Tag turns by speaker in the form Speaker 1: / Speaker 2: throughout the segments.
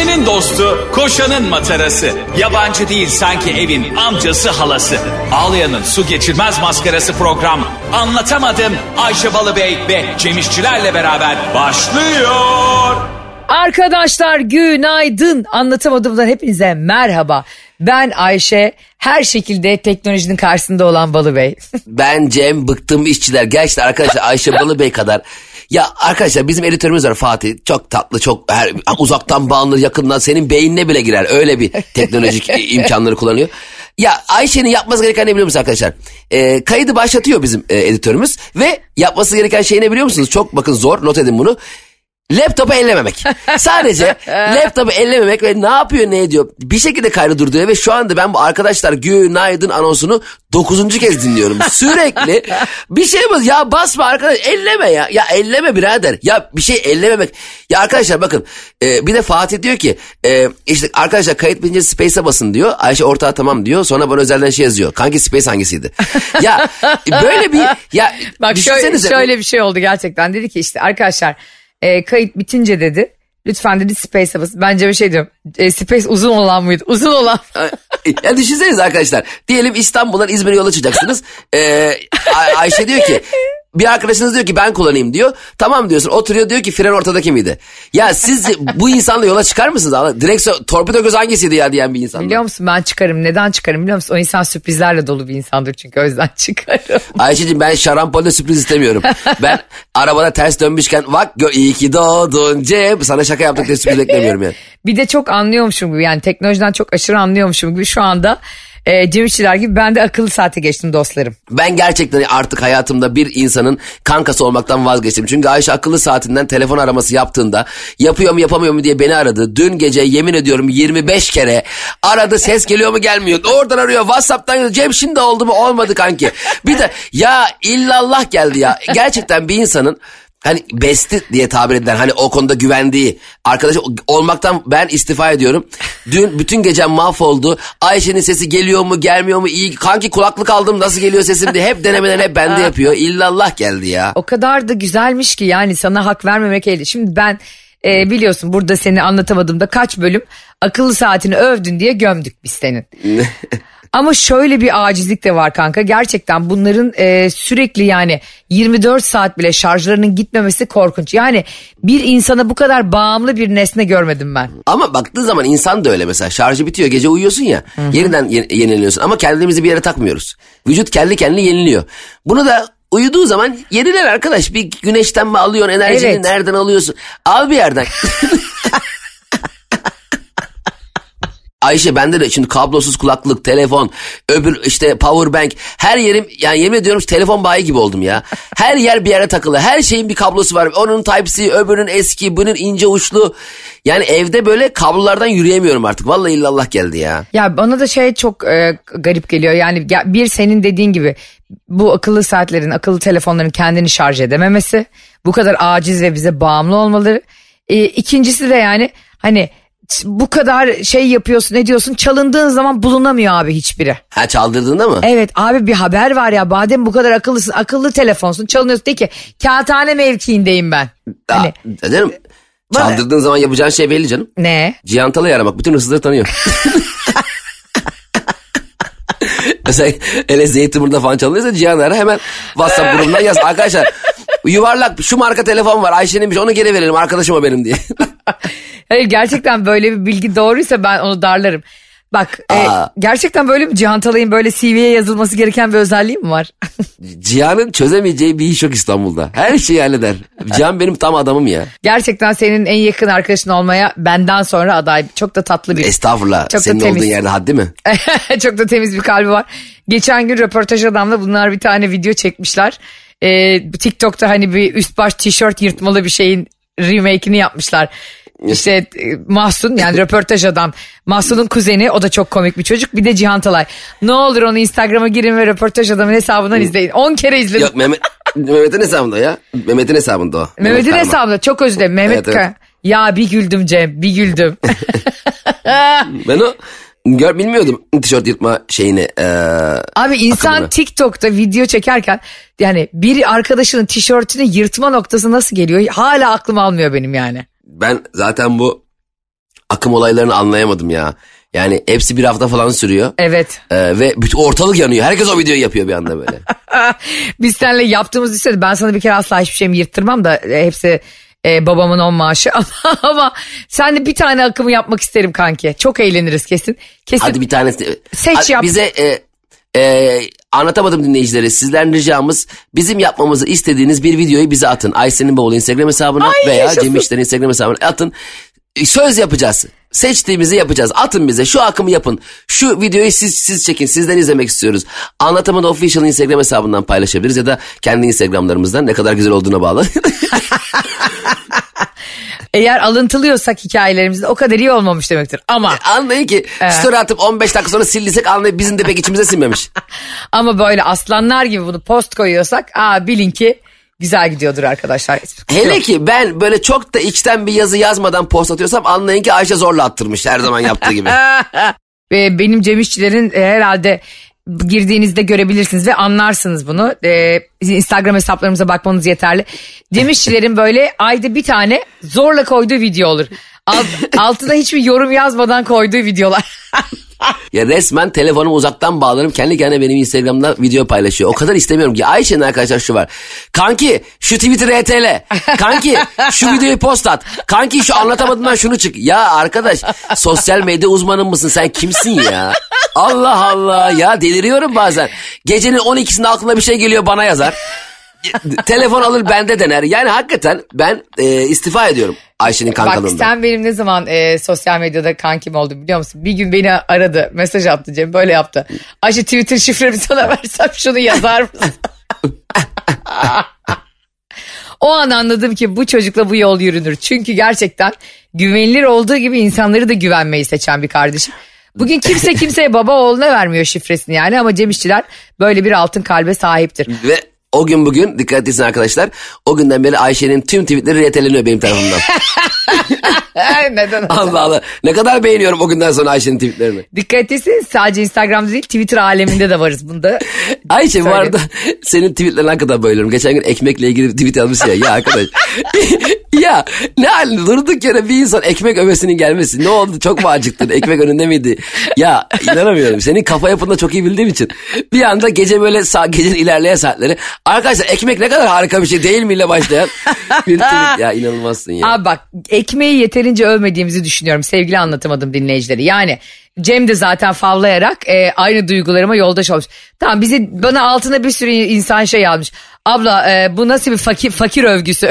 Speaker 1: Ayşe'nin dostu, koşanın matarası. Yabancı değil sanki evin amcası halası. Ağlayan'ın su geçirmez maskarası program. Anlatamadım Ayşe Balıbey ve Cemişçilerle beraber başlıyor.
Speaker 2: Arkadaşlar günaydın. Anlatamadığımdan hepinize merhaba. Ben Ayşe, her şekilde teknolojinin karşısında olan Balı Bey.
Speaker 3: Ben Cem bıktım işçiler. Gerçekten arkadaşlar Ayşe Balıbey kadar. Ya arkadaşlar bizim editörümüz var Fatih. Çok tatlı çok her, uzaktan bağlanır yakından senin beynine bile girer. Öyle bir teknolojik imkanları kullanıyor. Ya Ayşe'nin yapması gereken ne biliyor musunuz arkadaşlar? Ee, kaydı başlatıyor bizim e, editörümüz ve yapması gereken şey ne biliyor musunuz? Çok bakın zor not edin bunu. Laptopu ellememek. Sadece laptopu ellememek ve ne yapıyor ne ediyor. Bir şekilde kaydı durduruyor ve şu anda ben bu arkadaşlar günaydın anonsunu dokuzuncu kez dinliyorum. Sürekli bir şey bas ya basma arkadaş elleme ya. Ya elleme birader. Ya bir şey ellememek. Ya arkadaşlar bakın e, bir de Fatih diyor ki e, işte arkadaşlar kayıt bitince space'e basın diyor. Ayşe ortağa tamam diyor. Sonra bana özelden şey yazıyor. Kanki space hangisiydi? ya böyle bir ya
Speaker 2: Bak şöyle, şöyle bir şey oldu gerçekten. Dedi ki işte arkadaşlar e, kayıt bitince dedi. Lütfen dedi Space'e basın. Bence bir şey diyorum. E, Space uzun olan mıydı? Uzun olan.
Speaker 3: ya düşünsenize arkadaşlar. Diyelim İstanbul'dan İzmir'e yola çıkacaksınız. Ee, Ay- Ayşe diyor ki bir arkadaşınız diyor ki ben kullanayım diyor. Tamam diyorsun oturuyor diyor ki fren ortadaki miydi? Ya siz bu insanla yola çıkar mısınız? Direksiyon torpido göz hangisiydi ya diyen bir insan.
Speaker 2: Biliyor musun ben çıkarım. Neden çıkarım biliyor musun? O insan sürprizlerle dolu bir insandır çünkü o yüzden çıkarım.
Speaker 3: Ayşe'cim ben şarampolde sürpriz istemiyorum. Ben arabada ters dönmüşken bak iyi ki doğdun Cem. Sana şaka yaptık diye sürpriz beklemiyorum yani.
Speaker 2: Bir de çok anlıyormuşum gibi yani teknolojiden çok aşırı anlıyormuşum gibi şu anda e, Cem İşçiler gibi ben de akıllı saate geçtim dostlarım.
Speaker 3: Ben gerçekten artık hayatımda bir insanın kankası olmaktan vazgeçtim. Çünkü Ayşe akıllı saatinden telefon araması yaptığında yapıyor mu yapamıyor mu diye beni aradı. Dün gece yemin ediyorum 25 kere aradı ses geliyor mu gelmiyor. Oradan arıyor Whatsapp'tan yazıyor. Cem şimdi oldu mu olmadı kanki. Bir de ya illallah geldi ya. Gerçekten bir insanın hani besti diye tabir edilen hani o konuda güvendiği arkadaş olmaktan ben istifa ediyorum. Dün bütün gecem mahvoldu. Ayşe'nin sesi geliyor mu gelmiyor mu iyi kanki kulaklık aldım nasıl geliyor sesim diye hep denemeden hep bende yapıyor. İllallah geldi ya.
Speaker 2: O kadar da güzelmiş ki yani sana hak vermemek elde. Şimdi ben e, biliyorsun burada seni anlatamadığımda kaç bölüm akıllı saatini övdün diye gömdük biz senin. Ama şöyle bir acizlik de var kanka. Gerçekten bunların e, sürekli yani 24 saat bile şarjlarının gitmemesi korkunç. Yani bir insana bu kadar bağımlı bir nesne görmedim ben.
Speaker 3: Ama baktığın zaman insan da öyle mesela şarjı bitiyor gece uyuyorsun ya yeniden ye- yenileniyorsun ama kendimizi bir yere takmıyoruz. Vücut kendi kendini yeniliyor. Bunu da uyuduğu zaman yeniler arkadaş bir güneşten mi alıyorsun enerjini
Speaker 2: Evet.
Speaker 3: nereden alıyorsun al bir yerden. Ayşe bende de şimdi kablosuz kulaklık, telefon, öbür işte power bank her yerim yani yemin ediyorum telefon bayi gibi oldum ya. Her yer bir yere takılı. Her şeyin bir kablosu var. Onun Type-C, öbürünün eski, bunun ince uçlu. Yani evde böyle kablolardan yürüyemiyorum artık. Vallahi illallah geldi ya.
Speaker 2: Ya bana da şey çok e, garip geliyor. Yani ya bir senin dediğin gibi bu akıllı saatlerin, akıllı telefonların kendini şarj edememesi. Bu kadar aciz ve bize bağımlı olmaları. E, ikincisi de yani hani bu kadar şey yapıyorsun ne diyorsun çalındığın zaman bulunamıyor abi hiçbiri.
Speaker 3: Ha çaldırdığında mı?
Speaker 2: Evet abi bir haber var ya badem bu kadar akıllısın akıllı telefonsun çalınıyorsun de ki kağıthane mevkiindeyim ben. Hani
Speaker 3: Aa, dedim, çaldırdığın zaman yapacağın şey belli canım.
Speaker 2: ne?
Speaker 3: Cihan Talay'ı aramak. Bütün hırsızları tanıyor. Mesela hele Zeytinburnu'da falan çalınıyorsa Cihan ara hemen WhatsApp grubundan yaz. Arkadaşlar yuvarlak şu marka telefon var Ayşe'ninmiş onu geri verelim arkadaşım o benim diye.
Speaker 2: Hayır gerçekten böyle bir bilgi doğruysa ben onu darlarım. Bak e, gerçekten böyle mi Cihan Talay'ın böyle CV'ye yazılması gereken bir özelliği mi var?
Speaker 3: Cihan'ın çözemeyeceği bir iş yok İstanbul'da. Her şeyi halleder. Cihan benim tam adamım ya.
Speaker 2: gerçekten senin en yakın arkadaşın olmaya benden sonra aday. Çok da tatlı bir.
Speaker 3: Estağfurullah.
Speaker 2: Çok da
Speaker 3: Senin
Speaker 2: temiz.
Speaker 3: olduğun yerde haddi mi?
Speaker 2: Çok da temiz bir kalbi var. Geçen gün röportaj adamla bunlar bir tane video çekmişler. Ee, TikTok'ta hani bir üst baş tişört yırtmalı bir şeyin remake'ini yapmışlar. İşte e, Mahsun yani röportaj adam. Mahsun'un kuzeni o da çok komik bir çocuk. Bir de Cihan Talay. Ne olur onu Instagram'a girin ve röportaj adamın hesabından izleyin. 10 kere izledim.
Speaker 3: Yok Mehmet, Mehmet'in hesabında ya. Mehmet'in hesabında o. Mehmet
Speaker 2: Mehmet'in
Speaker 3: Karaman.
Speaker 2: hesabında çok özür dilerim. Mehmet
Speaker 3: Evet, evet.
Speaker 2: Ya bir güldüm Cem bir güldüm.
Speaker 3: Ben o gör, bilmiyordum tişört yırtma şeyini. Ee,
Speaker 2: Abi insan
Speaker 3: Akımını.
Speaker 2: TikTok'ta video çekerken yani bir arkadaşının tişörtünü yırtma noktası nasıl geliyor hala aklım almıyor benim yani.
Speaker 3: Ben zaten bu akım olaylarını anlayamadım ya. Yani hepsi bir hafta falan sürüyor.
Speaker 2: Evet.
Speaker 3: Ee, ve bütün ortalık yanıyor. Herkes o videoyu yapıyor bir anda böyle.
Speaker 2: Biz seninle yaptığımız listede ben sana bir kere asla hiçbir şeyimi yırttırmam da e, hepsi e, babamın on maaşı ama, ama sen de bir tane akımı yapmak isterim kanki. Çok eğleniriz kesin. Kesin.
Speaker 3: Hadi bir tanesi.
Speaker 2: Seç
Speaker 3: Hadi
Speaker 2: yap.
Speaker 3: Bize e, e, anlatamadım dinleyicileri. Sizden ricamız bizim yapmamızı istediğiniz bir videoyu bize atın. Aysen'in bavulu Instagram hesabına
Speaker 2: Ay,
Speaker 3: veya
Speaker 2: yaşasın.
Speaker 3: Cem İşler'in Instagram hesabına atın. Söz yapacağız. Seçtiğimizi yapacağız. Atın bize şu akımı yapın. Şu videoyu siz siz çekin. Sizden izlemek istiyoruz. Anlatamadı Official Instagram hesabından paylaşabiliriz ya da kendi Instagramlarımızdan ne kadar güzel olduğuna bağlı.
Speaker 2: Eğer alıntılıyorsak hikayelerimizde o kadar iyi olmamış demektir. Ama
Speaker 3: Anlayın ki story atıp 15 dakika sonra sildiysek anlayın bizim de pek içimize sinmemiş.
Speaker 2: ama böyle aslanlar gibi bunu post koyuyorsak aa bilin ki güzel gidiyordur arkadaşlar.
Speaker 3: Hele ki ben böyle çok da içten bir yazı yazmadan post atıyorsam anlayın ki Ayşe zorla attırmış her zaman yaptığı gibi.
Speaker 2: Ve benim Cem İşçilerin e, herhalde girdiğinizde görebilirsiniz ve anlarsınız bunu. E, Instagram hesaplarımıza bakmanız yeterli. Cem İşçilerin böyle ayda bir tane zorla koyduğu video olur. Alt, altına hiçbir yorum yazmadan koyduğu videolar.
Speaker 3: ya resmen telefonumu uzaktan bağlarım kendi kendine benim Instagram'da video paylaşıyor. O kadar istemiyorum ki Ayşe'nin arkadaşlar şu var. Kanki şu Twitter RTL. Kanki şu videoyu post at. Kanki şu anlatamadığımdan şunu çık. Ya arkadaş sosyal medya uzmanı mısın sen kimsin ya? Allah Allah ya deliriyorum bazen. Gecenin 12'sinde aklına bir şey geliyor bana yazar. Telefon alır bende dener. Yani hakikaten ben e, istifa ediyorum Ayşe'nin
Speaker 2: Bak
Speaker 3: kankalığından.
Speaker 2: sen benim ne zaman e, sosyal medyada kankim oldum biliyor musun? Bir gün beni aradı mesaj attı Cem böyle yaptı. Ayşe Twitter şifremi sana versem şunu yazar mısın? o an anladım ki bu çocukla bu yol yürünür. Çünkü gerçekten güvenilir olduğu gibi insanları da güvenmeyi seçen bir kardeşim. Bugün kimse kimseye baba oğluna vermiyor şifresini yani ama Cem İşçiler böyle bir altın kalbe sahiptir.
Speaker 3: Ve o gün bugün dikkat etsin arkadaşlar. O günden beri Ayşe'nin tüm tweetleri reteleniyor benim tarafımdan.
Speaker 2: Neden?
Speaker 3: Allah Allah. Ne kadar beğeniyorum o günden sonra Ayşe'nin tweetlerini.
Speaker 2: Dikkat etsin sadece Instagram'da değil Twitter aleminde de varız bunda.
Speaker 3: Ayşe bu arada senin tweetlerine hakikaten bayılıyorum. Geçen gün ekmekle ilgili bir tweet yazmış ya. Ya arkadaş. ya ne halinde durduk yere bir insan ekmek övesinin gelmesi. Ne oldu çok mu acıktın? Ekmek önünde miydi? Ya inanamıyorum. Senin kafa yapını da çok iyi bildiğim için. Bir anda gece böyle gecenin ilerleyen saatleri. Arkadaşlar ekmek ne kadar harika bir şey değil mi ile başlayan bir tweet. Ya inanılmazsın ya.
Speaker 2: Abi bak ekmeği yeterince övmediğimizi düşünüyorum sevgili anlatamadım dinleyicileri. Yani Cem de zaten favlayarak e, aynı duygularıma yoldaş olmuş. Tamam bizi bana altına bir sürü insan şey almış. Abla e, bu nasıl bir fakir fakir övgüsü?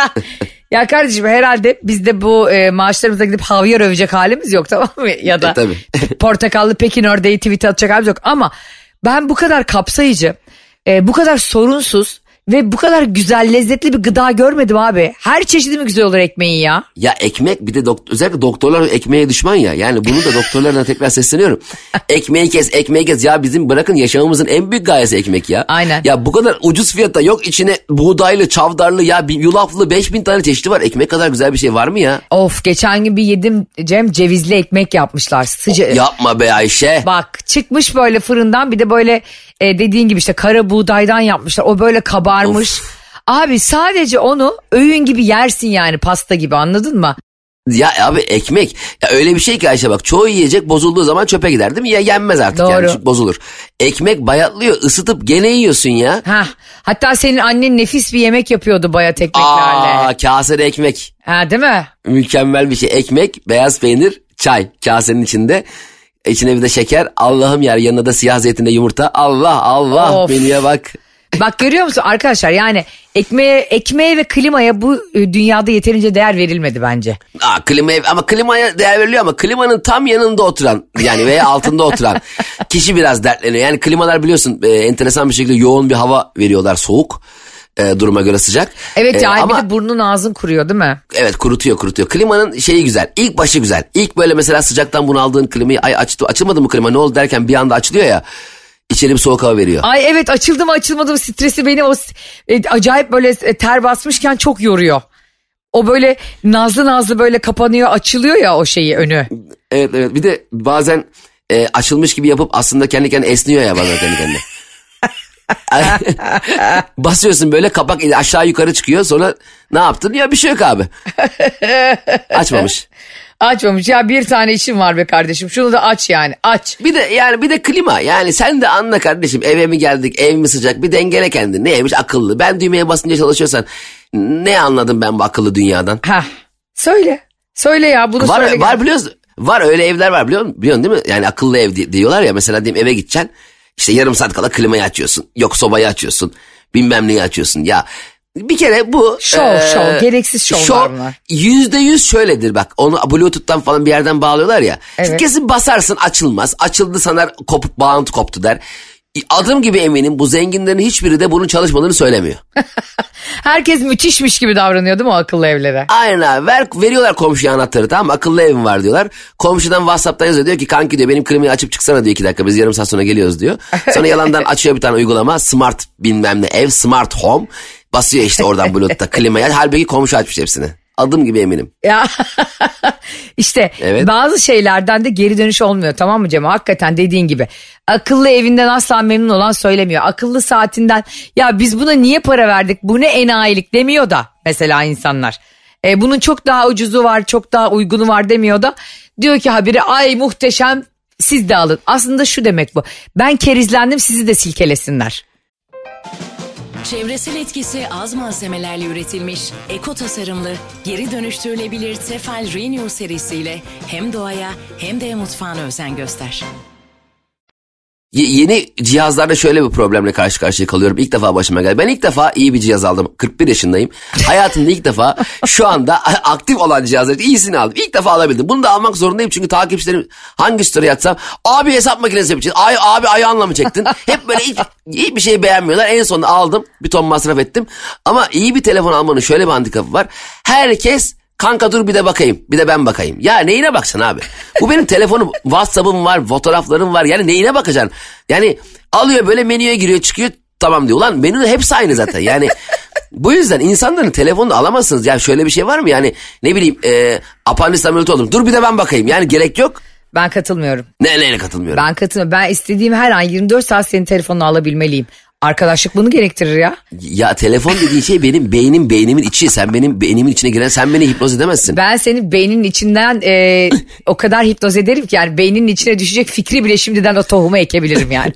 Speaker 2: ya kardeşim herhalde bizde bu e, maaşlarımıza gidip havyar övecek halimiz yok tamam mı? Ya da
Speaker 3: E, tabii.
Speaker 2: portakallı Pekin ördeği tweet atacak halimiz yok. Ama ben bu kadar kapsayıcı, e, bu kadar sorunsuz ve bu kadar güzel lezzetli bir gıda görmedim abi. Her çeşidi mi güzel olur ekmeğin ya?
Speaker 3: Ya ekmek bir de dok- özellikle doktorlar ekmeğe düşman ya. Yani bunu da doktorlarına tekrar sesleniyorum. Ekmeği kes, ekmeği kes. Ya bizim bırakın yaşamımızın en büyük gayesi ekmek ya.
Speaker 2: Aynen.
Speaker 3: Ya bu kadar ucuz fiyata yok içine buğdaylı, çavdarlı ya yulaflı 5000 tane çeşidi var. Ekmek kadar güzel bir şey var mı ya?
Speaker 2: Of geçen gün bir yedim Cem cevizli ekmek yapmışlar. Sıca
Speaker 3: Yapma be Ayşe.
Speaker 2: Bak çıkmış böyle fırından bir de böyle e, dediğin gibi işte kara buğdaydan yapmışlar. O böyle kabarmış. Abi sadece onu öğün gibi yersin yani pasta gibi anladın mı?
Speaker 3: Ya abi ekmek ya öyle bir şey ki Ayşe bak çoğu yiyecek bozulduğu zaman çöpe gider değil mi? Ya yenmez artık
Speaker 2: Doğru.
Speaker 3: yani çünkü bozulur. Ekmek bayatlıyor ısıtıp gene yiyorsun ya.
Speaker 2: Ha, hatta senin annen nefis bir yemek yapıyordu bayat ekmeklerle.
Speaker 3: Aa kasede ekmek.
Speaker 2: Ha değil mi?
Speaker 3: Mükemmel bir şey. Ekmek, beyaz peynir, çay kasenin içinde. İçine bir de şeker. Allah'ım yer yanına da siyah zeytinle yumurta. Allah Allah
Speaker 2: Of.
Speaker 3: menüye bak.
Speaker 2: Bak görüyor musun arkadaşlar yani ekmeğe, ekmeğe ve klimaya bu e, dünyada yeterince değer verilmedi bence.
Speaker 3: Aa, klima ama klimaya değer veriliyor ama klimanın tam yanında oturan yani veya altında oturan kişi biraz dertleniyor. Yani klimalar biliyorsun e, enteresan bir şekilde yoğun bir hava veriyorlar soğuk. e, duruma göre sıcak.
Speaker 2: Evet
Speaker 3: E,
Speaker 2: ya
Speaker 3: ama
Speaker 2: bir de burnun ağzın kuruyor değil mi?
Speaker 3: evet kurutuyor kurutuyor. Klimanın şeyi güzel. İlk başı güzel. İlk böyle mesela sıcaktan bunaldığın klimayı ay açtı açılmadı mı klima ne oldu derken bir anda açılıyor ya. İçeri bir soğuk hava veriyor.
Speaker 2: Ay evet açıldı mı açılmadı mı stresi beni o e, acayip böyle e, ter basmışken çok yoruyor. O böyle nazlı nazlı böyle kapanıyor açılıyor ya o şeyi önü.
Speaker 3: Evet evet bir de bazen e, açılmış gibi yapıp aslında kendi kendine esniyor ya bazen kendi kendine. Basıyorsun böyle kapak aşağı yukarı çıkıyor. Sonra ne yaptın? Ya bir şey yok abi. Açmamış.
Speaker 2: Açmamış. Ya bir tane işim var be kardeşim. Şunu da aç yani. Aç.
Speaker 3: Bir de yani bir de klima. Yani sen de anla kardeşim. Eve mi geldik? Ev mi sıcak? Bir dengele kendini. Neymiş? Akıllı. Ben düğmeye basınca çalışıyorsan ne anladım ben bu akıllı dünyadan?
Speaker 2: Ha. Söyle. Söyle ya. Bunu
Speaker 3: Var,
Speaker 2: söyle.
Speaker 3: var biliyorsun var öyle evler var biliyor musun, biliyorsun değil mi? Yani akıllı ev di- diyorlar ya. Mesela diyelim eve gideceksin işte yarım saat kala klimayı açıyorsun yok sobayı açıyorsun bilmem neyi açıyorsun ya. Bir kere bu...
Speaker 2: Şov,
Speaker 3: eee,
Speaker 2: şov, gereksiz şovlar
Speaker 3: şov
Speaker 2: bunlar.
Speaker 3: Yüzde yüz şöyledir bak onu bluetooth'tan falan bir yerden bağlıyorlar ya.
Speaker 2: Evet.
Speaker 3: Kesin basarsın açılmaz açıldı sanar kopup bağlantı koptu der. Adım gibi eminim bu zenginlerin hiçbiri de bunun çalışmadığını söylemiyor.
Speaker 2: Herkes müthişmiş gibi davranıyor değil mi o akıllı evlere?
Speaker 3: Aynen abi ver, veriyorlar komşuya anahtarı tamam mı? akıllı evim var diyorlar. Komşudan Whatsapp'tan yazıyor diyor ki kanki diyor benim klimayı açıp çıksana diyor iki dakika biz yarım saat sonra geliyoruz diyor. Sonra yalandan açıyor bir tane uygulama smart bilmem ne ev smart home basıyor işte oradan bluetooth'ta klimaya halbuki komşu açmış hepsini. Adım gibi eminim.
Speaker 2: Ya işte
Speaker 3: Evet.
Speaker 2: bazı şeylerden de geri dönüş olmuyor tamam mı Cem? Hakikaten dediğin gibi. Akıllı evinden asla memnun olan söylemiyor. Akıllı saatinden ya biz buna niye para verdik bu ne enayilik demiyor da mesela insanlar. E, bunun çok daha ucuzu var çok daha uygunu var demiyor da diyor ki haberi ay muhteşem siz de alın. Aslında şu demek bu ben kerizlendim sizi de silkelesinler.
Speaker 4: Çevresel etkisi az malzemelerle üretilmiş, eko tasarımlı, geri dönüştürülebilir Tefal Renew serisiyle hem doğaya hem de mutfağına özen göster.
Speaker 3: Yeni cihazlarda şöyle bir problemle karşı karşıya kalıyorum. İlk defa başıma geldi. Ben ilk defa iyi bir cihaz aldım. 41 yaşındayım. Hayatımda ilk defa şu anda aktif olan cihazların iyisini aldım. İlk defa alabildim. Bunu da almak zorundayım çünkü takipçilerim hangi story atsam abi hesap makinesi yapacağız. Ay, abi ayağınla mı çektin? Hep böyle hiç, hiçbir şey beğenmiyorlar. En sonunda aldım. Bir ton masraf ettim. Ama iyi bir telefon almanın şöyle bir handikapı var. Herkes Kanka dur bir de bakayım. Bir de ben bakayım. Ya neyine bakacaksın abi? Bu benim telefonum. Whatsapp'ım var. Fotoğraflarım var. Yani neyine bakacaksın? Yani alıyor böyle menüye giriyor çıkıyor. Tamam diyor. Ulan menü hepsi aynı zaten. Yani bu yüzden insanların telefonunu alamazsınız. Ya şöyle bir şey var mı? Yani ne bileyim e, apandis ameliyatı oldum. Dur bir de ben bakayım. Yani gerek yok.
Speaker 2: Ben katılmıyorum.
Speaker 3: Ne neyine katılmıyorum.
Speaker 2: Ben katılmıyorum. Ben istediğim her an 24 saat senin telefonunu alabilmeliyim. Arkadaşlık bunu gerektirir ya.
Speaker 3: Ya telefon dediğin şey benim beynim beynimin içi. Sen benim beynimin içine giren sen beni hipnoz edemezsin.
Speaker 2: Ben senin beyninin içinden e, o kadar hipnoz ederim ki yani beyninin içine düşecek fikri bile şimdiden o tohumu ekebilirim yani.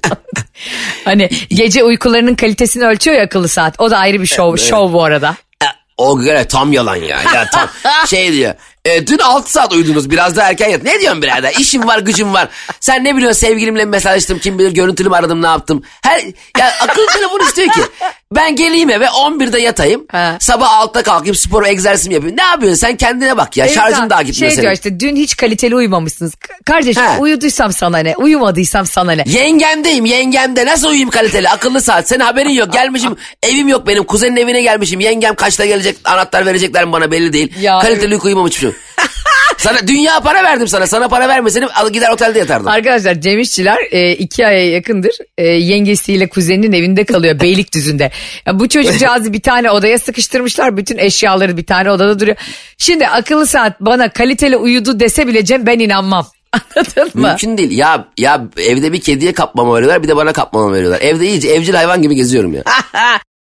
Speaker 2: hani gece uykularının kalitesini ölçüyor ya akıllı saat. O da ayrı bir şov, şov bu arada.
Speaker 3: E, O göre tam yalan ya. ya tam şey diyor. E, dün 6 saat uyudunuz biraz da erken yat. Ne diyorsun birader? İşim var gücüm var. Sen ne biliyorsun sevgilimle mesajlaştım kim bilir görüntülü mü aradım ne yaptım. Her, ya akıllı telefon istiyor ki. Ben geleyim eve 11'de yatayım.
Speaker 2: Ha.
Speaker 3: Sabah 6'da kalkayım spor egzersiz yapayım. Ne yapıyorsun sen kendine bak ya.
Speaker 2: Evet,
Speaker 3: daha gitmiyor
Speaker 2: Şey
Speaker 3: senin.
Speaker 2: diyor işte dün hiç kaliteli uyumamışsınız. Kardeşim
Speaker 3: Ha.
Speaker 2: uyuduysam sana ne uyumadıysam sana ne.
Speaker 3: Yengemdeyim yengemde nasıl uyuyayım kaliteli akıllı saat senin haberin yok gelmişim evim yok benim kuzenin evine gelmişim yengem kaçta gelecek anahtar verecekler mi bana belli değil
Speaker 2: Ya,
Speaker 3: kaliteli uyku uyumamışım sana dünya para verdim sana sana para vermeseydim al gider otelde yatardım
Speaker 2: Arkadaşlar Cem İşçiler e, iki aya yakındır e, yengesiyle kuzeninin evinde kalıyor Beylikdüzü'nde. Ya bu çocukcağızı bir tane odaya sıkıştırmışlar bütün eşyaları bir tane odada duruyor. Şimdi akıllı saat bana kaliteli uyudu dese bile Cem ben inanmam. Anladın mı?
Speaker 3: mümkün değil ya ya evde bir kediye kapmama veriyorlar bir de bana kapmama veriyorlar evde iyice evcil hayvan gibi geziyorum ya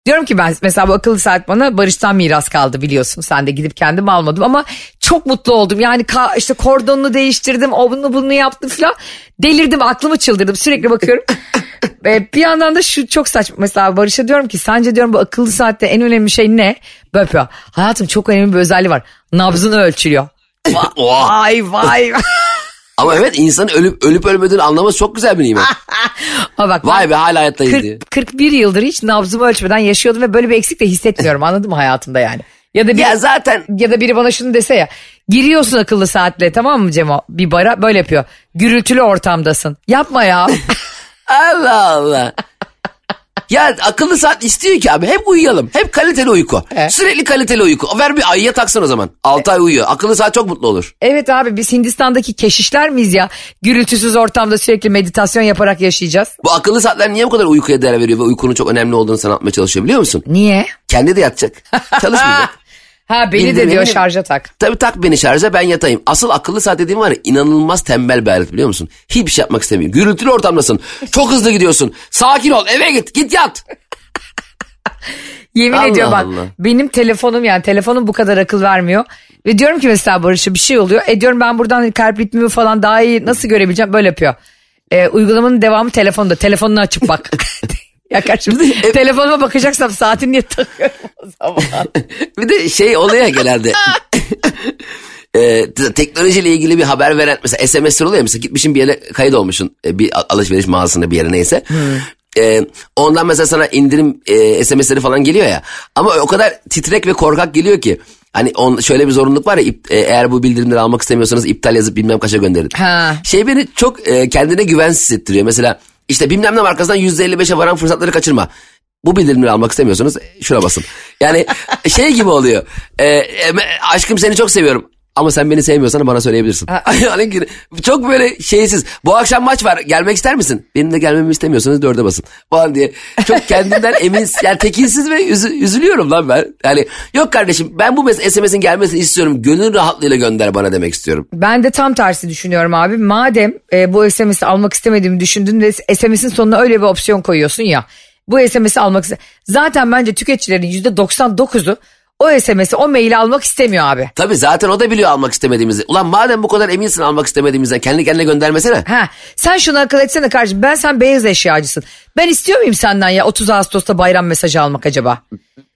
Speaker 2: Diyorum ki ben mesela bu akıllı saat bana Barış'tan miras kaldı biliyorsun. Sen de gidip kendim almadım ama çok mutlu oldum. Yani işte kordonunu değiştirdim, o bunu bunu yaptım falan. Delirdim, aklımı çıldırdım. Sürekli bakıyorum. Ve bir yandan da şu çok saçma. Mesela Barış'a diyorum ki sence diyorum bu akıllı saatte en önemli şey ne? Böyle yapıyor. Hayatım çok önemli bir özelliği var. Nabzını ölçülüyor. Vay vay.
Speaker 3: ama evet insanın ölüp ölüp ölmediğini anlaması çok güzel bir nimet
Speaker 2: Ama bak
Speaker 3: vay be hala hayattayız diye
Speaker 2: 40, 41 yıldır hiç nabzımı ölçmeden yaşıyordum ve böyle bir eksik de hissetmiyorum anladın mı hayatımda yani. Ya da bir,
Speaker 3: ya zaten
Speaker 2: ya da biri bana şunu dese ya giriyorsun akıllı saatle tamam mı Cemo bir bara böyle yapıyor gürültülü ortamdasın yapma ya
Speaker 3: Allah Allah. Ya akıllı saat istiyor ki abi hep uyuyalım. Hep kaliteli uyku.
Speaker 2: Evet.
Speaker 3: Sürekli kaliteli uyku. Ver bir ayıya taksan o zaman. 6 ay uyuyor. Akıllı saat çok mutlu olur.
Speaker 2: evet abi biz Hindistan'daki keşişler miyiz ya gürültüsüz ortamda sürekli meditasyon yaparak yaşayacağız
Speaker 3: Bu akıllı saatler niye bu kadar uykuya değer veriyor ve uykunun çok önemli olduğunu anlatmaya çalışıyor biliyor musun?
Speaker 2: niye
Speaker 3: Kendi de yatacak. Çalışmayacak.
Speaker 2: Ha beni de
Speaker 3: Bildirim
Speaker 2: diyor
Speaker 3: eminim.
Speaker 2: şarja tak.
Speaker 3: Tabii tak beni şarja ben yatayım. Asıl akıllı saat dediğim var ya inanılmaz tembel bir alet biliyor musun? Hiçbir şey yapmak istemiyor. Gürültülü ortamdasın. Çok hızlı gidiyorsun. Sakin ol eve git git yat.
Speaker 2: Yemin
Speaker 3: Allah
Speaker 2: ediyorum bak
Speaker 3: Allah.
Speaker 2: benim telefonum yani telefonum bu kadar akıl vermiyor. Ve diyorum ki mesela Barış'a bir şey oluyor. E diyorum ben buradan kalp ritmimi falan daha iyi nasıl görebileceğim böyle yapıyor. E, uygulamanın devamı telefonda. Telefonunu açıp bak. ya kardeşim telefonuma bakacaksam saatini niye takıyorum o zaman?
Speaker 3: bir de şey oluyor ya genelde. e, te- teknolojiyle ilgili bir haber veren mesela SMS'ler oluyor mesela gitmişsin bir yere kayıt olmuşsun e, bir alışveriş mağazasında bir yere neyse. E, ondan mesela sana indirim e, SMS'leri falan geliyor ya ama o kadar titrek ve korkak geliyor ki hani on, şöyle bir zorunluluk var ya ip- e, eğer bu bildirimleri almak istemiyorsanız iptal yazıp bilmem kaça gönderin.
Speaker 2: Ha.
Speaker 3: Şey beni çok e, kendine güvensiz hissettiriyor mesela işte bilmem ne markasından %55'e varan fırsatları kaçırma. Bu bildirimleri almak istemiyorsanız e, şuna basın. Yani şey gibi oluyor. E, e, aşkım seni çok seviyorum. Ama sen beni sevmiyorsan bana söyleyebilirsin. Yani çok böyle şeysiz. Bu akşam maç var. Gelmek ister misin? Benim de gelmemi istemiyorsanız dörde basın. Falan diye. Çok kendinden emin, yani tekinsiz ve üzü- üzülüyorum lan ben. Yani yok kardeşim ben bu SMS'in gelmesini istiyorum. Gönül rahatlığıyla gönder bana demek istiyorum.
Speaker 2: Ben de tam tersi düşünüyorum abi. Madem e, bu SMS'i almak istemediğimi düşündün ve SMS'in sonuna öyle bir opsiyon koyuyorsun ya. Bu SMS'i almak Zaten bence tüketicilerin %99'u o SMS'i o maili almak istemiyor abi.
Speaker 3: Tabii zaten o da biliyor almak istemediğimizi. Ulan madem bu kadar eminsin almak istemediğimizden kendi kendine göndermesene.
Speaker 2: Ha, sen şunu akıl etsene kardeşim ben sen beyaz eşyacısın. Ben istiyor muyum senden ya 30 Ağustos'ta bayram mesajı almak acaba?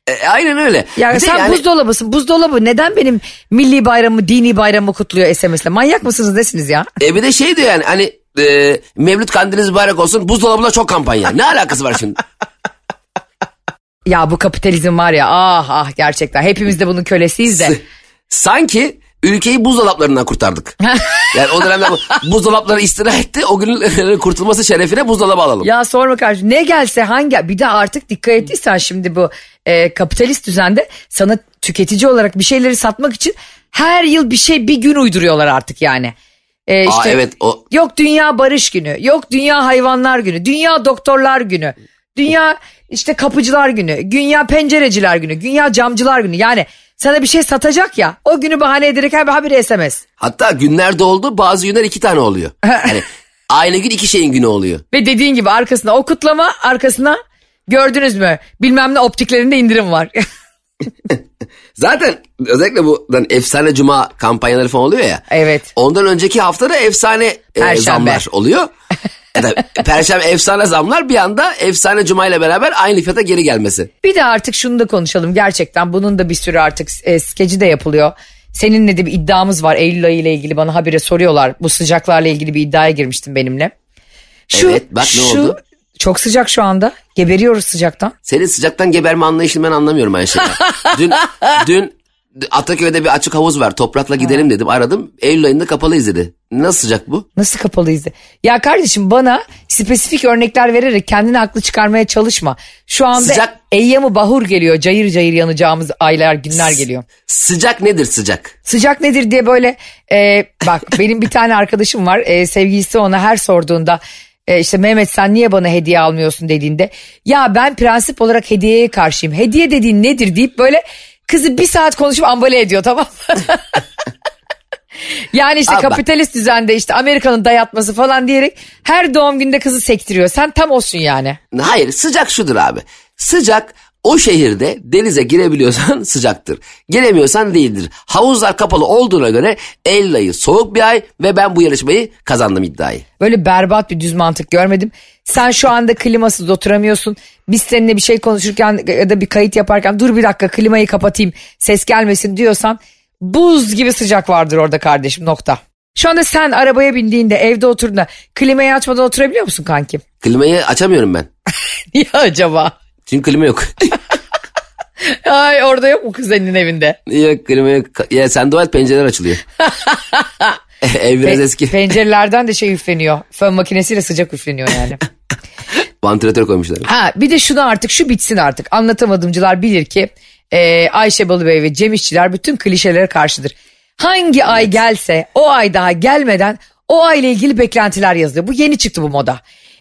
Speaker 3: E, aynen öyle.
Speaker 2: Ya
Speaker 3: Bir
Speaker 2: sen
Speaker 3: yani-
Speaker 2: buzdolabısın buzdolabı neden benim milli bayramımı dini bayramımı kutluyor SMS'le manyak mısınız desiniz ya?
Speaker 3: E bir de şey diyor yani hani e, Mevlüt kandiliniz mübarek olsun buzdolabında çok kampanya. Ne alakası var şimdi?
Speaker 2: Ya bu kapitalizm var ya ah ah gerçekten hepimiz de bunun kölesiyiz de.
Speaker 3: Sanki ülkeyi buzdolaplarından kurtardık. yani o dönemde bu- buzdolapları istila etti. O günün kurtulması şerefine buzdolabı alalım.
Speaker 2: Ya sorma kardeşim ne gelse hangi bir de artık dikkat ettiysen şimdi bu e, kapitalist düzende sana tüketici olarak bir şeyleri satmak için her yıl bir şey bir gün uyduruyorlar artık yani. E,
Speaker 3: Aa,
Speaker 2: işte,
Speaker 3: evet o
Speaker 2: Yok Dünya Barış Günü, yok Dünya Hayvanlar Günü, Dünya Doktorlar Günü, Dünya işte Kapıcılar Günü, Dünya Pencereciler Günü, Dünya Camcılar Günü. Yani sana bir şey satacak ya o günü bahane ederek her habire SMS.
Speaker 3: hatta günler doldu bazı günler iki tane oluyor. Yani aynı gün iki şeyin günü oluyor.
Speaker 2: Ve dediğin gibi arkasına o kutlama arkasına gördünüz mü bilmem ne optiklerinde indirim var.
Speaker 3: Zaten özellikle bu hani efsane cuma kampanyaları falan oluyor ya.
Speaker 2: Evet.
Speaker 3: Ondan önceki haftada efsane e, zamlar oluyor. Da Perşembe efsane zamlar bir anda efsane cuma ile beraber aynı fiyata geri gelmesi.
Speaker 2: bir de artık şunu da konuşalım gerçekten bunun da bir sürü artık e, skeci de yapılıyor. Seninle de bir iddiamız var Eylül ayı ile ilgili bana habire soruyorlar. Bu sıcaklarla ilgili bir iddiaya girmiştin benimle.
Speaker 3: Evet, bak ne oldu?
Speaker 2: Çok sıcak şu anda. Geberiyoruz sıcaktan.
Speaker 3: Senin sıcaktan geberme anlayışını ben anlamıyorum Ayşe. dün, dün Ataköy'de bir açık havuz var. Toprakla gidelim dedim. Aradım. Eylül ayında kapalıyız dedi. Nasıl sıcak bu?
Speaker 2: Nasıl kapalıyız? de? Ya kardeşim bana spesifik örnekler vererek kendini haklı çıkarmaya çalışma. Şu anda
Speaker 3: Sıcak-
Speaker 2: Eyyamı bahur geliyor. Cayır cayır yanacağımız aylar günler geliyor.
Speaker 3: Sıcak nedir sıcak?
Speaker 2: Sıcak nedir diye böyle e, bak benim bir tane arkadaşım var e, sevgilisi ona her sorduğunda e, işte Mehmet sen niye bana hediye almıyorsun dediğinde ya ben prensip olarak hediyeye karşıyım hediye dediğin nedir deyip böyle kızı bir saat konuşup ambale ediyor tamam? Yani işte
Speaker 3: Abi bak.
Speaker 2: kapitalist düzende işte Amerika'nın dayatması falan diyerek her doğum günde kızı sektiriyor. Sen tam olsun yani.
Speaker 3: Hayır sıcak şudur abi. Sıcak o şehirde denize girebiliyorsan sıcaktır. Giremiyorsan değildir. Havuzlar kapalı olduğuna göre Eylül ayı soğuk bir ay ve ben bu yarışmayı kazandım iddiayı.
Speaker 2: Böyle berbat bir düz mantık görmedim. Sen şu anda klimasız oturamıyorsun. Biz seninle bir şey konuşurken ya da bir kayıt yaparken dur bir dakika klimayı kapatayım ses gelmesin diyorsan buz gibi sıcak vardır orada kardeşim nokta. Şu anda sen arabaya bindiğinde evde oturduğunda klimayı açmadan oturabiliyor musun kankim?
Speaker 3: Klimayı açamıyorum ben.
Speaker 2: Niye acaba?
Speaker 3: Çünkü klima yok.
Speaker 2: Ay orada yok mu kız senin evinde?
Speaker 3: yok klima yok. Ya sen dua et pencereler açılıyor. Ev biraz
Speaker 2: Pe-
Speaker 3: eski.
Speaker 2: Pencerelerden de şey üfleniyor. Fön makinesiyle sıcak üfleniyor yani.
Speaker 3: Vantilatör koymuşlar.
Speaker 2: Ha bir de şunu artık şu bitsin artık. Anlatamadımcılar bilir ki e, Ayşe Balıbey ve Cem İşçiler bütün klişelere karşıdır. Hangi ay gelse o ay daha gelmeden o ayla ilgili beklentiler yazılıyor. Bu yeni çıktı bu moda.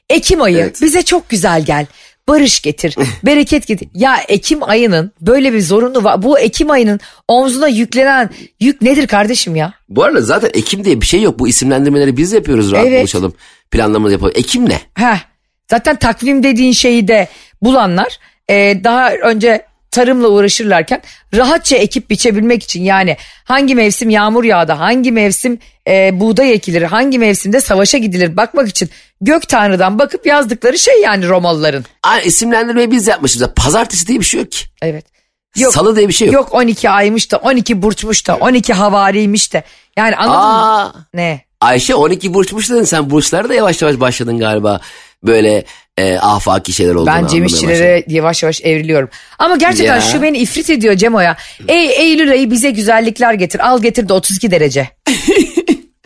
Speaker 2: Ekim ayı
Speaker 3: Evet.
Speaker 2: bize çok güzel gel. Barış getir, bereket getir. Ya Ekim ayının böyle bir zorunlu var. Bu Ekim ayının omzuna yüklenen yük nedir kardeşim ya?
Speaker 3: Bu arada zaten Ekim diye bir şey yok. Bu isimlendirmeleri biz yapıyoruz rahat
Speaker 2: Evet.
Speaker 3: buluşalım. Planlama yapalım. Ekim ne?
Speaker 2: Heh, zaten takvim dediğin şeyi de bulanlar e, daha önce tarımla uğraşırlarken rahatça ekip biçebilmek için yani hangi mevsim yağmur yağdı, hangi mevsim e, buğday ekilir, hangi mevsimde savaşa gidilir bakmak için gök tanrıdan bakıp yazdıkları şey yani Romalıların.
Speaker 3: Aa, isimlendirmeyi biz yapmışız. Pazartesi diye bir şey yok ki.
Speaker 2: Evet.
Speaker 3: Salı diye bir şey yok.
Speaker 2: Yok 12 aymış da 12 burçmuş da 12 havariymiş de yani anladın mı?
Speaker 3: Aa,
Speaker 2: Ne?
Speaker 3: Ayşe 12 burçmuş dedin sen burçlara da yavaş yavaş başladın galiba. Böyle e, afaki şeyler olduğunu
Speaker 2: Ben Cem. İşçilere yavaş yavaş evriliyorum. Ama gerçekten
Speaker 3: Ya.
Speaker 2: şu beni ifrit ediyor Cemo'ya. Ey Eylül ayı bize güzellikler getir. Al getir de 32 derece.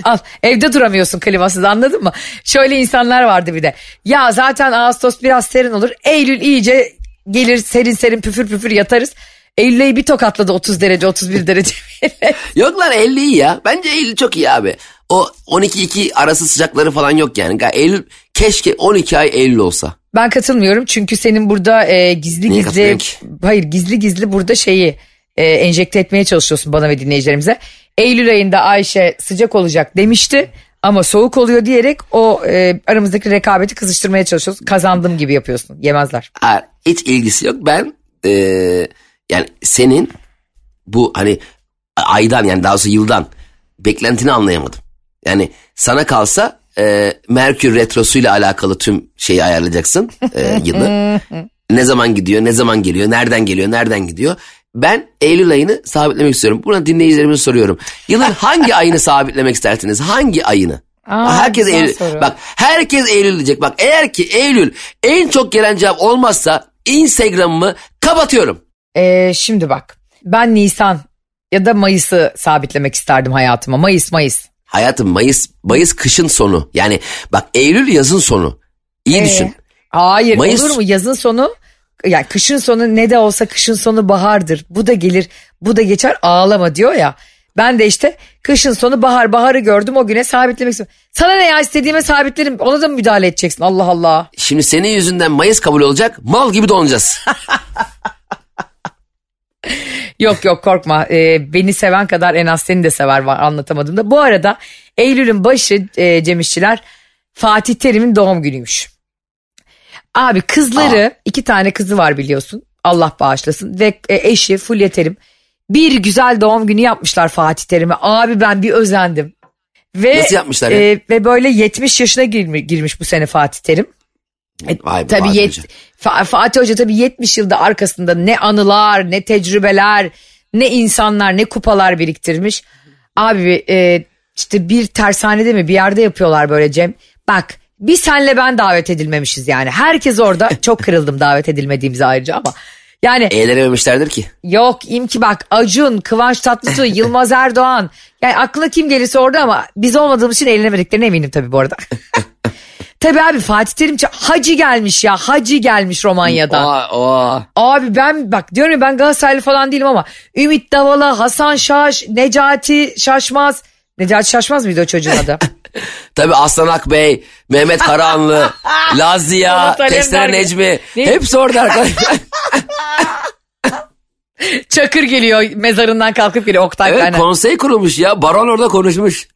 Speaker 2: Al evde duramıyorsun klimasız anladın mı? Şöyle insanlar vardı bir de. Ya zaten Ağustos biraz serin olur. Eylül iyice gelir serin serin püfür püfür yatarız. Eylül ayı bir tokatladı 30 derece 31 derece.
Speaker 3: Yok lan 50 iyi ya. Bence Eylül çok iyi abi. O 12-2 arası sıcakları falan yok yani. Eylül keşke 12 ay Eylül olsa.
Speaker 2: Ben katılmıyorum çünkü senin burada e, gizli
Speaker 3: Niye
Speaker 2: gizli hayır gizli gizli burada şeyi e, enjekte etmeye çalışıyorsun bana ve dinleyicilerimize. Eylül ayında Ayşe sıcak olacak demişti ama soğuk oluyor diyerek o e, aramızdaki rekabeti kızıştırmaya çalışıyorsun. Kazandım gibi yapıyorsun. Yemezler.
Speaker 3: Hayır, hiç ilgisi yok. Ben e, yani senin bu hani aydan yani daha doğrusu yıldan beklentini anlayamadım. Yani sana kalsa e, Merkür Retrosu'yla alakalı tüm şeyi ayarlayacaksın e, yılı. ne zaman gidiyor, ne zaman geliyor, nereden geliyor, nereden gidiyor. Ben Eylül ayını sabitlemek istiyorum. Buna dinleyicilerimize soruyorum. Yılın hangi ayını sabitlemek istersiniz? Hangi ayını?
Speaker 2: Aa,
Speaker 3: herkes Eylül.
Speaker 2: soru.
Speaker 3: Bak herkes Eylül diyecek. Bak eğer ki Eylül en çok gelen cevap olmazsa Instagram'ımı kapatıyorum.
Speaker 2: E, şimdi bak ben Nisan ya da Mayıs'ı sabitlemek isterdim hayatıma. Mayıs Mayıs.
Speaker 3: Hayatım Mayıs Mayıs kışın sonu. Yani bak Eylül yazın sonu. İyi
Speaker 2: Ee,
Speaker 3: düşün.
Speaker 2: Hayır
Speaker 3: Mayıs-
Speaker 2: olur mu yazın sonu yani kışın sonu ne de olsa kışın sonu bahardır. Bu da gelir bu da geçer ağlama diyor ya. Ben de işte kışın sonu bahar baharı gördüm o güne sabitlemek istiyorum. Sana ne ya istediğime sabitlerim ona da mı müdahale edeceksin Allah Allah.
Speaker 3: Şimdi senin yüzünden Mayıs kabul olacak. Mal gibi donacağız.
Speaker 2: Yok yok korkma Ee, beni seven kadar en az seni de sever var anlatamadım da. Bu arada Eylül'ün başı e, Cem İşçiler Fatih Terim'in doğum günüymüş. Abi kızları iki tane kızı var biliyorsun Allah bağışlasın ve e, eşi Fulya Terim bir güzel doğum günü yapmışlar Fatih Terim'e. Abi ben bir özendim. Ve,
Speaker 3: Nasıl yapmışlar ya?
Speaker 2: e, ve böyle 70 yaşına girmiş, girmiş bu sene Fatih Terim.
Speaker 3: Vay be
Speaker 2: Tabii
Speaker 3: Fatih
Speaker 2: yet-
Speaker 3: Hoca.
Speaker 2: Fa- Fatih Hoca tabii 70 yılda arkasında ne anılar, ne tecrübeler, ne insanlar, ne kupalar biriktirmiş. Abi e, işte bir tersanede mi bir yerde yapıyorlar böyle Cem. Bak bir senle ben davet edilmemişiz yani. Herkes orada çok kırıldım davet edilmediğimize ayrıca ama. Yani
Speaker 3: Eğlenememişlerdir ki.
Speaker 2: Yok imki bak Acun, Kıvanç Tatlıtuğ, Yılmaz Erdoğan. Yani aklına kim gelirse orada ama biz olmadığımız için eğlenemediklerine eminim tabii bu arada. tabii abi Fatih Terim Hacı gelmiş ya Hacı gelmiş Romanya'dan.
Speaker 3: Aa,
Speaker 2: Abi ben bak diyorum ya ben Galatasaraylı falan değilim ama Ümit Davala, Hasan Şaş, Necati Şaşmaz. Necati Şaşmaz mıydı o çocuğun adı?
Speaker 3: Tabii Aslan Akbey, Mehmet Karahanlı, Lazia, Testere. Necmi.
Speaker 2: Ne?
Speaker 3: Hepsi orada arkadaşlar.
Speaker 2: Çakır geliyor mezarından kalkıp geliyor Oktay
Speaker 3: evet
Speaker 2: Kaynak.
Speaker 3: konsey kurulmuş ya. Baron orada konuşmuş.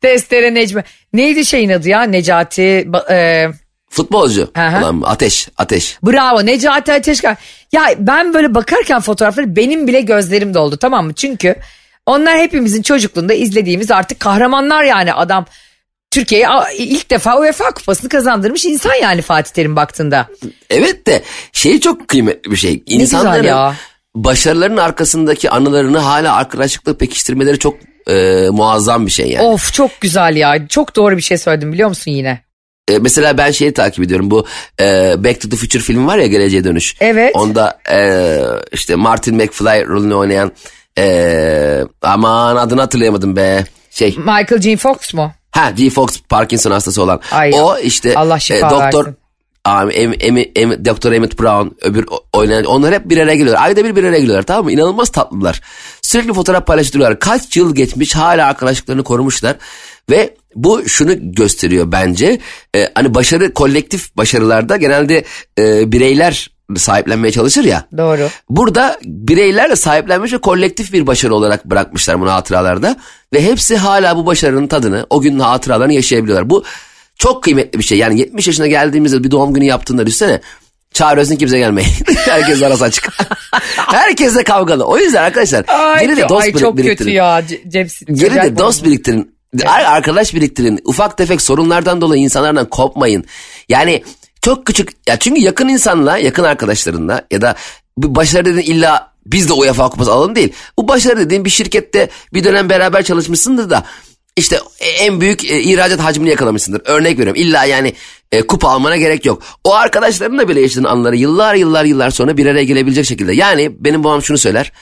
Speaker 2: Testere Necmi. Neydi şeyin adı ya Necati... e,
Speaker 3: Futbolcu. Ulan ateş, ateş.
Speaker 2: Bravo Necati Ateşkan. Ya ben böyle bakarken fotoğrafları benim bile gözlerim doldu tamam mı? Çünkü onlar hepimizin çocukluğunda izlediğimiz artık kahramanlar yani adam Türkiye'ye ilk defa UEFA kupasını kazandırmış insan yani Fatih Terim baktığında.
Speaker 3: Evet de şey çok kıymetli bir şey. İnsanların başarılarının arkasındaki anılarını hala arkadaşlıkla pekiştirmeleri çok e, muazzam bir şey yani.
Speaker 2: Of çok güzel ya. Çok doğru bir şey söyledim biliyor musun yine?
Speaker 3: E, mesela ben şeyi takip ediyorum. Bu e, Back to the Future filmi var ya Geleceğe Dönüş.
Speaker 2: Evet.
Speaker 3: Onda e, işte Martin McFly rolünü oynayan e, aman adını hatırlayamadım be. Şey
Speaker 2: Michael Jean Fox mu?
Speaker 3: ha G. Fox Parkinson hastası olan.
Speaker 2: Ay,
Speaker 3: o işte
Speaker 2: Allah şifa
Speaker 3: doktor
Speaker 2: versin.
Speaker 3: Em, em, em, Doktor Emmett Brown öbür oynayan onlar hep bir araya geliyorlar. Ayda bir bir araya geliyorlar tamam mı? İnanılmaz tatlılar. Sürekli fotoğraf paylaştırıyorlar. Kaç yıl geçmiş hala arkadaşlıklarını korumuşlar. Ve bu şunu gösteriyor bence. E, hani başarı kolektif başarılarda genelde e, bireyler sahiplenmeye çalışır ya.
Speaker 2: Doğru.
Speaker 3: Burada bireyler de sahiplenmiş ve kolektif bir başarı olarak bırakmışlar bunu hatıralarda. Ve hepsi hala bu başarının tadını, o günün hatıralarını yaşayabiliyorlar. Bu çok kıymetli bir şey. Yani 70 yaşına geldiğimizde bir doğum günü yaptığında düşünsene. Çağırıyorsun kimse gelmeyin. Herkes arası açık. Herkes de kavgalı. O yüzden arkadaşlar
Speaker 2: Ay,
Speaker 3: geri de dost
Speaker 2: ay
Speaker 3: birik-
Speaker 2: çok
Speaker 3: biriktirin.
Speaker 2: kötü ya Ce- Cem.
Speaker 3: Geri de dost
Speaker 2: oldu.
Speaker 3: biriktirin. Ar- Arkadaş biriktirin. Ufak tefek sorunlardan dolayı insanlardan kopmayın. Yani çok küçük ya çünkü yakın insanla, yakın arkadaşlarınla ya da başarı dediğin illa biz de UEFA kupası alalım değil. Bu başarı dediğin bir şirkette bir dönem beraber çalışmışsındır da işte en büyük e, ihracat hacmini yakalamışsındır. Örnek veriyorum. İlla yani e, kupa almana gerek yok. O arkadaşlarınla bile yaşadığın anları yıllar yıllar yıllar sonra bir araya gelebilecek şekilde. Yani benim babam şunu söyler.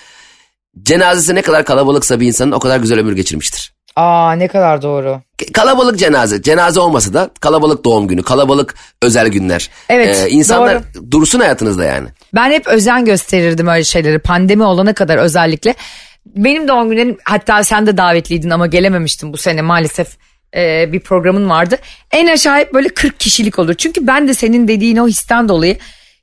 Speaker 3: Cenazesi ne kadar kalabalıksa bir insanın o kadar güzel ömür geçirmiştir.
Speaker 2: Aa ne kadar doğru.
Speaker 3: Kalabalık cenaze. Cenaze olmasa da kalabalık doğum günü, kalabalık özel günler.
Speaker 2: Evet,
Speaker 3: insanlar dursun hayatınızda yani.
Speaker 2: Ben hep özen gösterirdim öyle şeyleri. Pandemi olana kadar özellikle. Benim doğum günlerim hatta sen de davetliydin ama gelememiştin bu sene maalesef e, bir programın vardı. En aşağı hep böyle 40 kişilik olur. Çünkü ben de senin dediğin o histen dolayı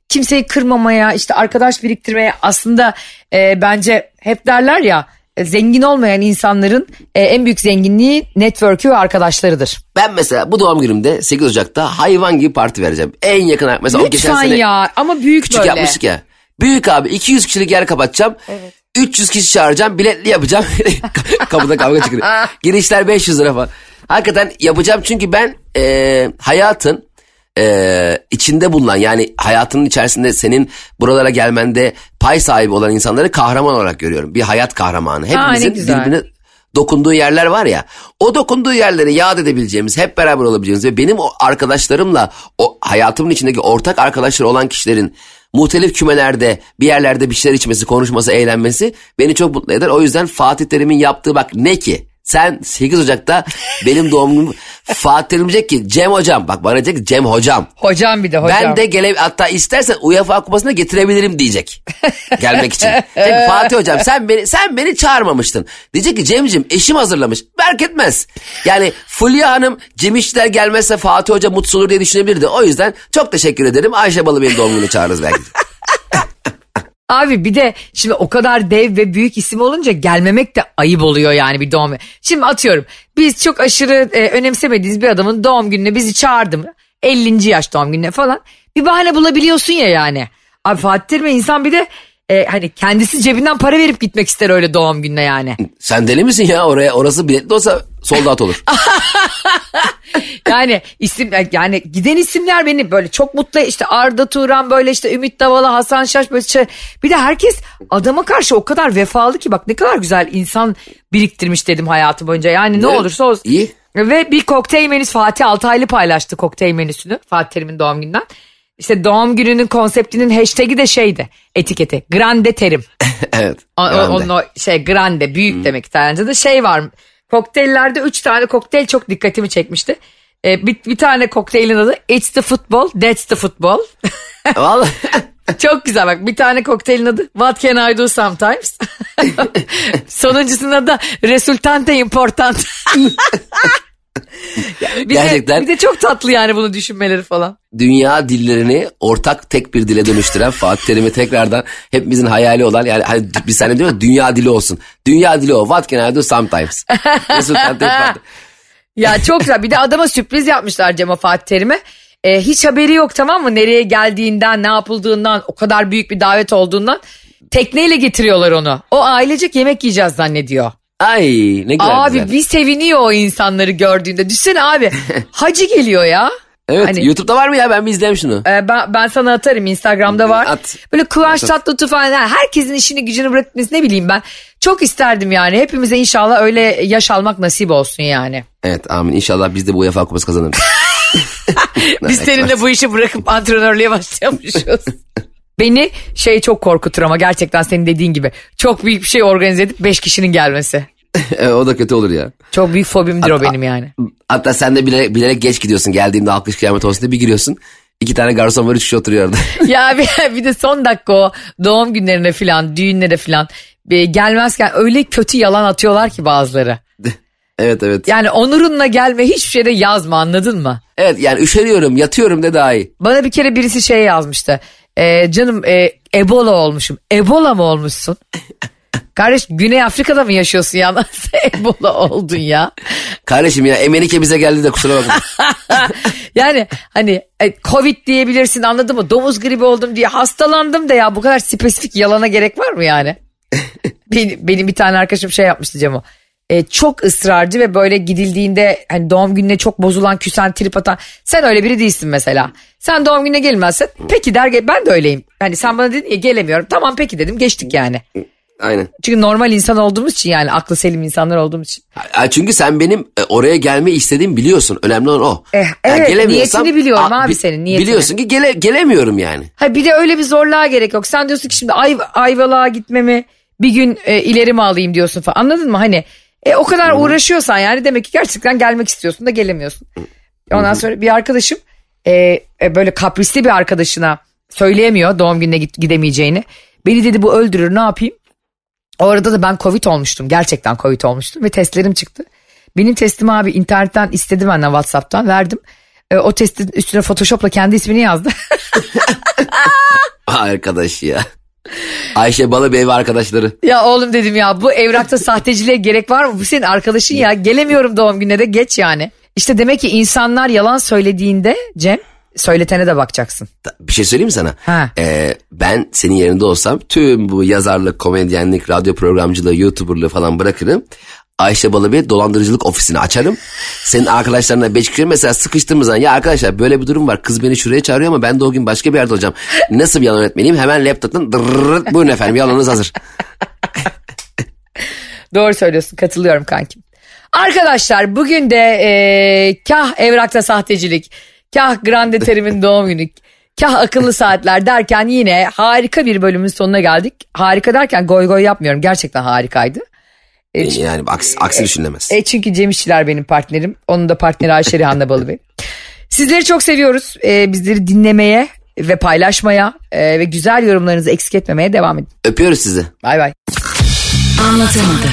Speaker 2: kimseyi kırmamaya işte arkadaş biriktirmeye aslında e, bence hep derler ya zengin olmayan insanların e, en büyük zenginliği network'ü ve arkadaşlarıdır.
Speaker 3: Ben mesela bu doğum günümde 8 Ocak'ta hayvan gibi parti vereceğim. En yakın mesela o geçen
Speaker 2: Lütfen
Speaker 3: sene
Speaker 2: ya ama büyük
Speaker 3: küçük
Speaker 2: böyle.
Speaker 3: yapmıştık ya. Büyük abi 200 kişilik yer kapatacağım. 300 kişi çağıracağım biletli yapacağım. Kapıda kavga çıkıyor. Girişler 500 lira falan. Hakikaten yapacağım çünkü ben e, hayatın e, içinde bulunan yani hayatının içerisinde senin buralara gelmende pay sahibi olan insanları kahraman olarak görüyorum. Bir hayat kahramanı. Hepimizin birbirine dokunduğu yerler var ya. O dokunduğu yerleri yad edebileceğimiz, hep beraber olabileceğimiz ve benim o arkadaşlarımla o hayatımın içindeki ortak arkadaşları olan kişilerin muhtelif kümelerde bir yerlerde bir şeyler içmesi, konuşması, eğlenmesi beni çok mutlu eder. O yüzden Fatih Terim'in yaptığı bak ne ki? Sen 8 Ocak'ta benim doğum günüm Fatih diyecek ki Cem hocam bak bana diyecek ki Cem hocam.
Speaker 2: Hocam bir de hocam.
Speaker 3: Ben de gele hatta istersen UEFA kupasına getirebilirim diyecek. Gelmek için. Diyecek ki, Fatih hocam sen beni sen beni çağırmamıştın. Diyecek ki Cem'cim eşim hazırlamış. Berk etmez. Yani Fulya Hanım Cem İşçiler gelmezse Fatih hoca mutsuz olur diye düşünebilirdi. O yüzden çok teşekkür ederim. Ayşe Balı benim doğum günü çağırırız belki.
Speaker 2: Abi bir de şimdi o kadar dev ve büyük isim olunca gelmemek de ayıp oluyor yani bir doğum. Şimdi atıyorum biz çok aşırı e, önemsemediğimiz bir adamın doğum gününe bizi çağırdı mı? 50. yaş doğum gününe falan. Bir bahane bulabiliyorsun ya yani. Abi Fatih Terim'e insan bir de e, hani kendisi cebinden para verip gitmek ister öyle doğum gününe yani.
Speaker 3: sen deli misin ya oraya orası biletli olsa soldat olur.
Speaker 2: Yani isim yani giden isimler beni böyle çok mutlu işte Arda Turan böyle işte Ümit Davala Hasan Şaş böyle şey. Bir de herkes adama karşı o kadar vefalı ki bak ne kadar güzel insan biriktirmiş dedim hayatı boyunca. Yani ne
Speaker 3: Evet,
Speaker 2: olursa olsun.
Speaker 3: iyi.
Speaker 2: Ve bir kokteyl menüsü Fatih Altaylı paylaştı kokteyl menüsünü Fatih Terim'in doğum gününden. İşte doğum gününün konseptinin hashtag'i de şeydi etiketi Grande Terim.
Speaker 3: evet.
Speaker 2: O,
Speaker 3: grande.
Speaker 2: onun o şey grande büyük demek İtalyanca'da şey var kokteyllerde üç tane kokteyl çok dikkatimi çekmişti. Ee, bir, bir tane kokteylin adı It's the football, that's the football.
Speaker 3: Vallahi.
Speaker 2: çok güzel bak bir tane kokteylin adı What can I do sometimes. Sonuncusunun adı Resultante important. bir
Speaker 3: Gerçekten.
Speaker 2: De, bir de çok tatlı yani bunu düşünmeleri falan.
Speaker 3: dünya dillerini ortak tek bir dile dönüştüren Fatih Terim'i tekrardan hepimizin hayali olan yani hani biz seninle diyoruz ya, dünya dili olsun. Dünya dili o. What can I do sometimes?
Speaker 2: Ya çok güzel. Bir de adama sürpriz yapmışlar Cema Fatih Terim'e. Ee, hiç haberi yok tamam mı? Nereye geldiğinden, ne yapıldığından, o kadar büyük bir davet olduğundan. Tekneyle getiriyorlar onu. O ailecek yemek yiyeceğiz zannediyor.
Speaker 3: Ay ne güzel
Speaker 2: abi
Speaker 3: güzel.
Speaker 2: bir seviniyor o insanları gördüğünde. Düşsene abi. Hacı geliyor ya.
Speaker 3: Evet
Speaker 2: Hani-
Speaker 3: YouTube'da var mı ya ben bir izleyeyim şunu.
Speaker 2: Ee, ben, ben sana atarım Instagram'da var.
Speaker 3: At.
Speaker 2: Böyle Kıvanç Tatlıtuğ falan herkesin işini gücünü bırakması ne bileyim ben. Çok isterdim yani. Hepimize inşallah öyle yaş almak nasip olsun yani.
Speaker 3: Evet amin inşallah biz de bu UEFA kupası kazanırız.
Speaker 2: Biz seninle bu işi bırakıp antrenörlüğe başlamışız. Beni şey çok korkutur ama gerçekten senin dediğin gibi. Çok büyük bir şey organize edip 5 kişinin gelmesi.
Speaker 3: Evet, o da kötü olur ya.
Speaker 2: Çok büyük fobimdir o
Speaker 3: Hatta-
Speaker 2: benim yani.
Speaker 3: Hatta sen de bilerek, bilerek geç gidiyorsun. Geldiğimde alkış kıyamet olsun diye bir giriyorsun. İki tane garson var üç kişi oturuyor orada.
Speaker 2: ya bir, bir de son dakika o doğum günlerine falan düğünlere falan e, gelmezken öyle kötü yalan atıyorlar ki bazıları.
Speaker 3: Evet evet.
Speaker 2: Yani onurunla gelme hiçbir şeyde yazma anladın mı?
Speaker 3: Evet yani üşeniyorum yatıyorum de daha iyi.
Speaker 2: Bana bir kere birisi şey yazmıştı. Ee, canım e, Ebola olmuşum. Ebola mı olmuşsun? Kardeş Güney Afrika'da mı yaşıyorsun ya? Ebola oldun ya?
Speaker 3: Kardeşim ya Emenike bize geldi de kusura bakma.
Speaker 2: Yani hani e, Covid diyebilirsin anladın mı? Domuz gribi oldum diye hastalandım da ya bu kadar spesifik yalana gerek var mı yani? benim, benim bir tane arkadaşım şey yapmıştı Cemo. E, çok ısrarcı ve böyle gidildiğinde hani doğum gününe çok bozulan küsen trip atan sen öyle biri değilsin mesela. Sen doğum gününe gelmezsen peki der ben de öyleyim. Hani sen bana dedin ya gelemiyorum tamam peki dedim geçtik yani.
Speaker 3: Aynen.
Speaker 2: Çünkü normal insan olduğumuz için yani aklı selim insanlar olduğumuz için.
Speaker 3: Çünkü sen benim e, oraya gelme istediğimi biliyorsun. Önemli olan o.
Speaker 2: Eh,
Speaker 3: Yani
Speaker 2: evet, niyetini biliyorum
Speaker 3: Aa,
Speaker 2: abi
Speaker 3: bi-
Speaker 2: senin, niyetini.
Speaker 3: Biliyorsun ki gele, gelemiyorum yani.
Speaker 2: Ha bir de öyle bir zorluğa gerek yok. Sen diyorsun ki şimdi Ay, Ayvalık'a gitmemi bir gün e, ileri mi alayım diyorsun falan. Anladın mı? Hani e, o kadar uğraşıyorsan yani demek ki gerçekten gelmek istiyorsun da gelemiyorsun. Ondan sonra bir arkadaşım e, e, böyle kaprisli bir arkadaşına söyleyemiyor doğum gününe git, gidemeyeceğini. Beni dedi bu öldürür ne yapayım? O arada da ben Covid olmuştum. Gerçekten Covid olmuştum ve testlerim çıktı. Benim testimi abi internetten istedi benden Whatsapp'tan verdim. E, o testin üstüne Photoshop'la kendi ismini yazdı.
Speaker 3: Arkadaş ya. Ayşe Balıbey ve arkadaşları.
Speaker 2: Ya oğlum dedim ya bu evrakta sahteciliğe gerek var mı? Bu senin arkadaşın ya gelemiyorum doğum gününe de geç yani. İşte demek ki insanlar yalan söylediğinde Cem söyletene de bakacaksın.
Speaker 3: Bir şey söyleyeyim mi sana?
Speaker 2: Ha.
Speaker 3: Ee, ben senin yerinde olsam tüm bu yazarlık, komedyenlik, radyo programcılığı, youtuberlığı falan bırakırım. Ayşe Balıbey dolandırıcılık ofisini açarım. Senin arkadaşlarına beş kişi mesela sıkıştığımız zaman ya arkadaşlar böyle bir durum var. Kız beni şuraya çağırıyor ama ben de o gün başka bir yerde olacağım. Nasıl bir yalan öğretmeniyim? Hemen laptoptan dırırırt, buyurun efendim yalanınız hazır.
Speaker 2: Doğru söylüyorsun katılıyorum kankim. Arkadaşlar bugün de e, kah evrakta sahtecilik, kah Grande Terim'in doğum günü, kah akıllı saatler derken yine harika bir bölümün sonuna geldik. Harika derken goy goy yapmıyorum gerçekten harikaydı. E,
Speaker 3: Yani aksi, aksi düşünülemez.
Speaker 2: E çünkü Cem İşçiler benim partnerim. Onun da partneri Ayşe Rihanna Balıbey. Sizleri çok seviyoruz. E, bizleri dinlemeye ve paylaşmaya e, ve güzel yorumlarınızı eksik etmemeye devam edin.
Speaker 3: Öpüyoruz sizi.
Speaker 2: Bay bay.
Speaker 4: Anlatamadım.